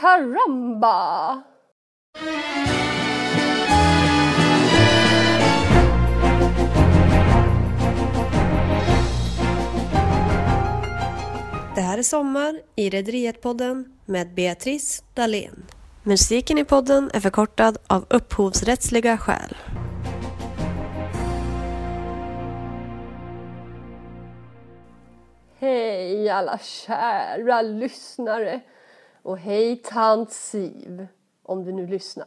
caramba! Det här är Sommar i Rederiet-podden med Beatrice Dahlén. Musiken i podden är förkortad av upphovsrättsliga skäl. Hej alla kära lyssnare! Och hej tant Siv, om du nu lyssnar.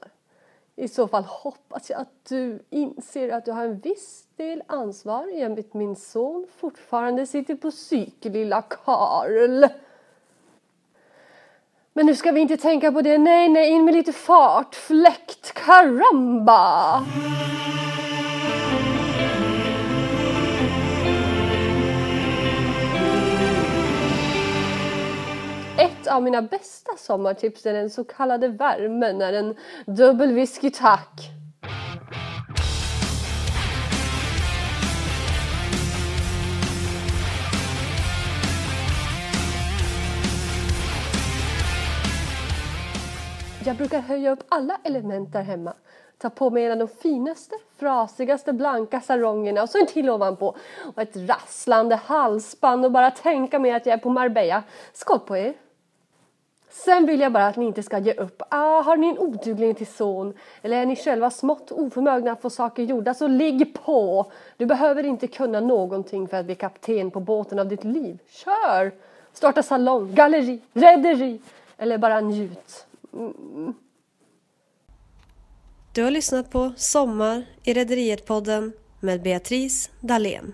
I så fall hoppas jag att du inser att du har en viss del ansvar i att min son fortfarande sitter på psyk lilla Karl. Men nu ska vi inte tänka på det. Nej, nej, in med lite fart. Fläkt, karamba! Ett av mina bästa sommartips är den så kallade värmen, när en dubbel whisky tack. Jag brukar höja upp alla element där hemma. Ta på mig en av de finaste, frasigaste, blanka sarongerna och så en till ovanpå. Och ett rasslande halsband och bara tänka mig att jag är på Marbella. Skål på er! Sen vill jag bara att ni inte ska ge upp. Ah, har ni en oduglig till son eller är ni själva smått oförmögna att få saker gjorda så ligg på! Du behöver inte kunna någonting för att bli kapten på båten av ditt liv. Kör! Starta salong, galleri, rederi eller bara njut. Mm. Du har lyssnat på Sommar i Rederiet-podden med Beatrice Dahlén.